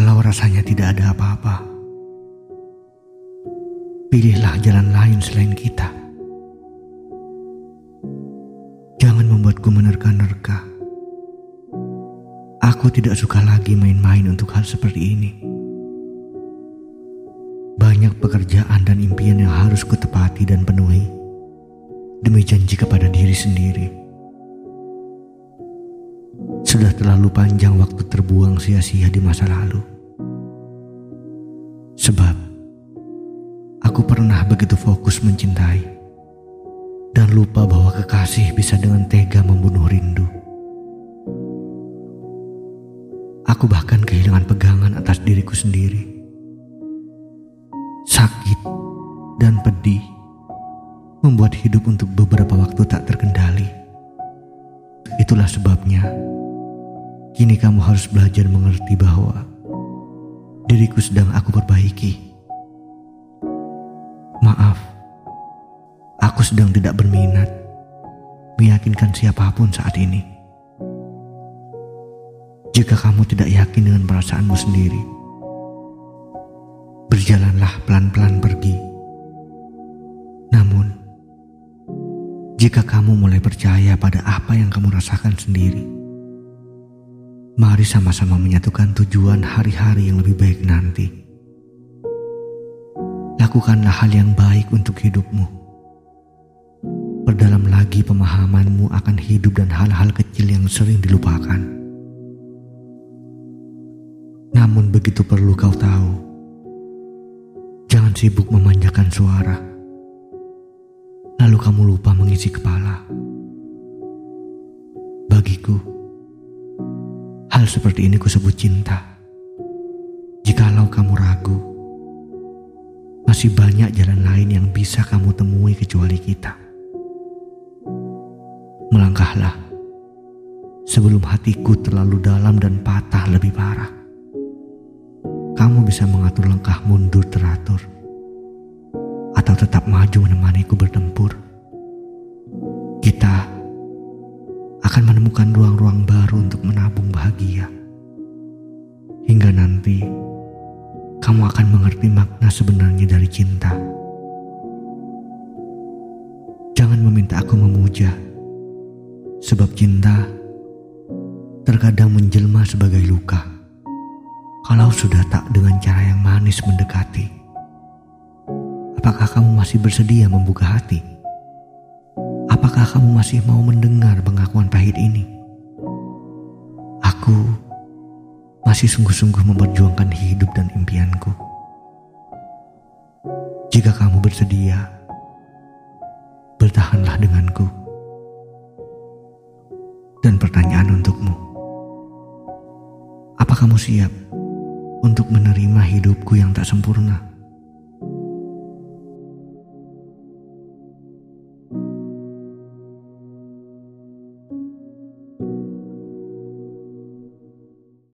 Kalau rasanya tidak ada apa-apa, pilihlah jalan lain selain kita. Jangan membuatku menerka-nerka. Aku tidak suka lagi main-main untuk hal seperti ini. Banyak pekerjaan dan impian yang harus kutepati dan penuhi demi janji kepada diri sendiri. Sudah terlalu panjang waktu terbuang sia-sia di masa lalu. Sebab aku pernah begitu fokus mencintai dan lupa bahwa kekasih bisa dengan tega membunuh rindu. Aku bahkan kehilangan pegangan atas diriku sendiri. Sakit dan pedih membuat hidup untuk beberapa waktu tak terkendali. Itulah sebabnya Kini kamu harus belajar mengerti bahwa diriku sedang aku perbaiki. Maaf, aku sedang tidak berminat meyakinkan siapa pun saat ini. Jika kamu tidak yakin dengan perasaanmu sendiri, berjalanlah pelan-pelan pergi. Namun, jika kamu mulai percaya pada apa yang kamu rasakan sendiri, Mari sama-sama menyatukan tujuan hari-hari yang lebih baik nanti. Lakukanlah hal yang baik untuk hidupmu. Perdalam lagi pemahamanmu akan hidup dan hal-hal kecil yang sering dilupakan. Namun begitu perlu kau tahu, jangan sibuk memanjakan suara. Lalu kamu lupa mengisi kepala. Bagiku, seperti ini kusebut cinta. Jikalau kamu ragu, masih banyak jalan lain yang bisa kamu temui kecuali kita. Melangkahlah sebelum hatiku terlalu dalam dan patah lebih parah. Kamu bisa mengatur langkah mundur teratur atau tetap maju menemaniku bertempur. Kita akan menemukan ruang-ruang baru untuk menabung bahagia. Hingga nanti, kamu akan mengerti makna sebenarnya dari cinta. Jangan meminta aku memuja, sebab cinta terkadang menjelma sebagai luka. Kalau sudah tak dengan cara yang manis mendekati, apakah kamu masih bersedia membuka hati? Apakah kamu masih mau mendengar pengakuan pahit ini? Aku masih sungguh-sungguh memperjuangkan hidup dan impianku. Jika kamu bersedia, bertahanlah denganku. Dan pertanyaan untukmu, apa kamu siap untuk menerima hidupku yang tak sempurna?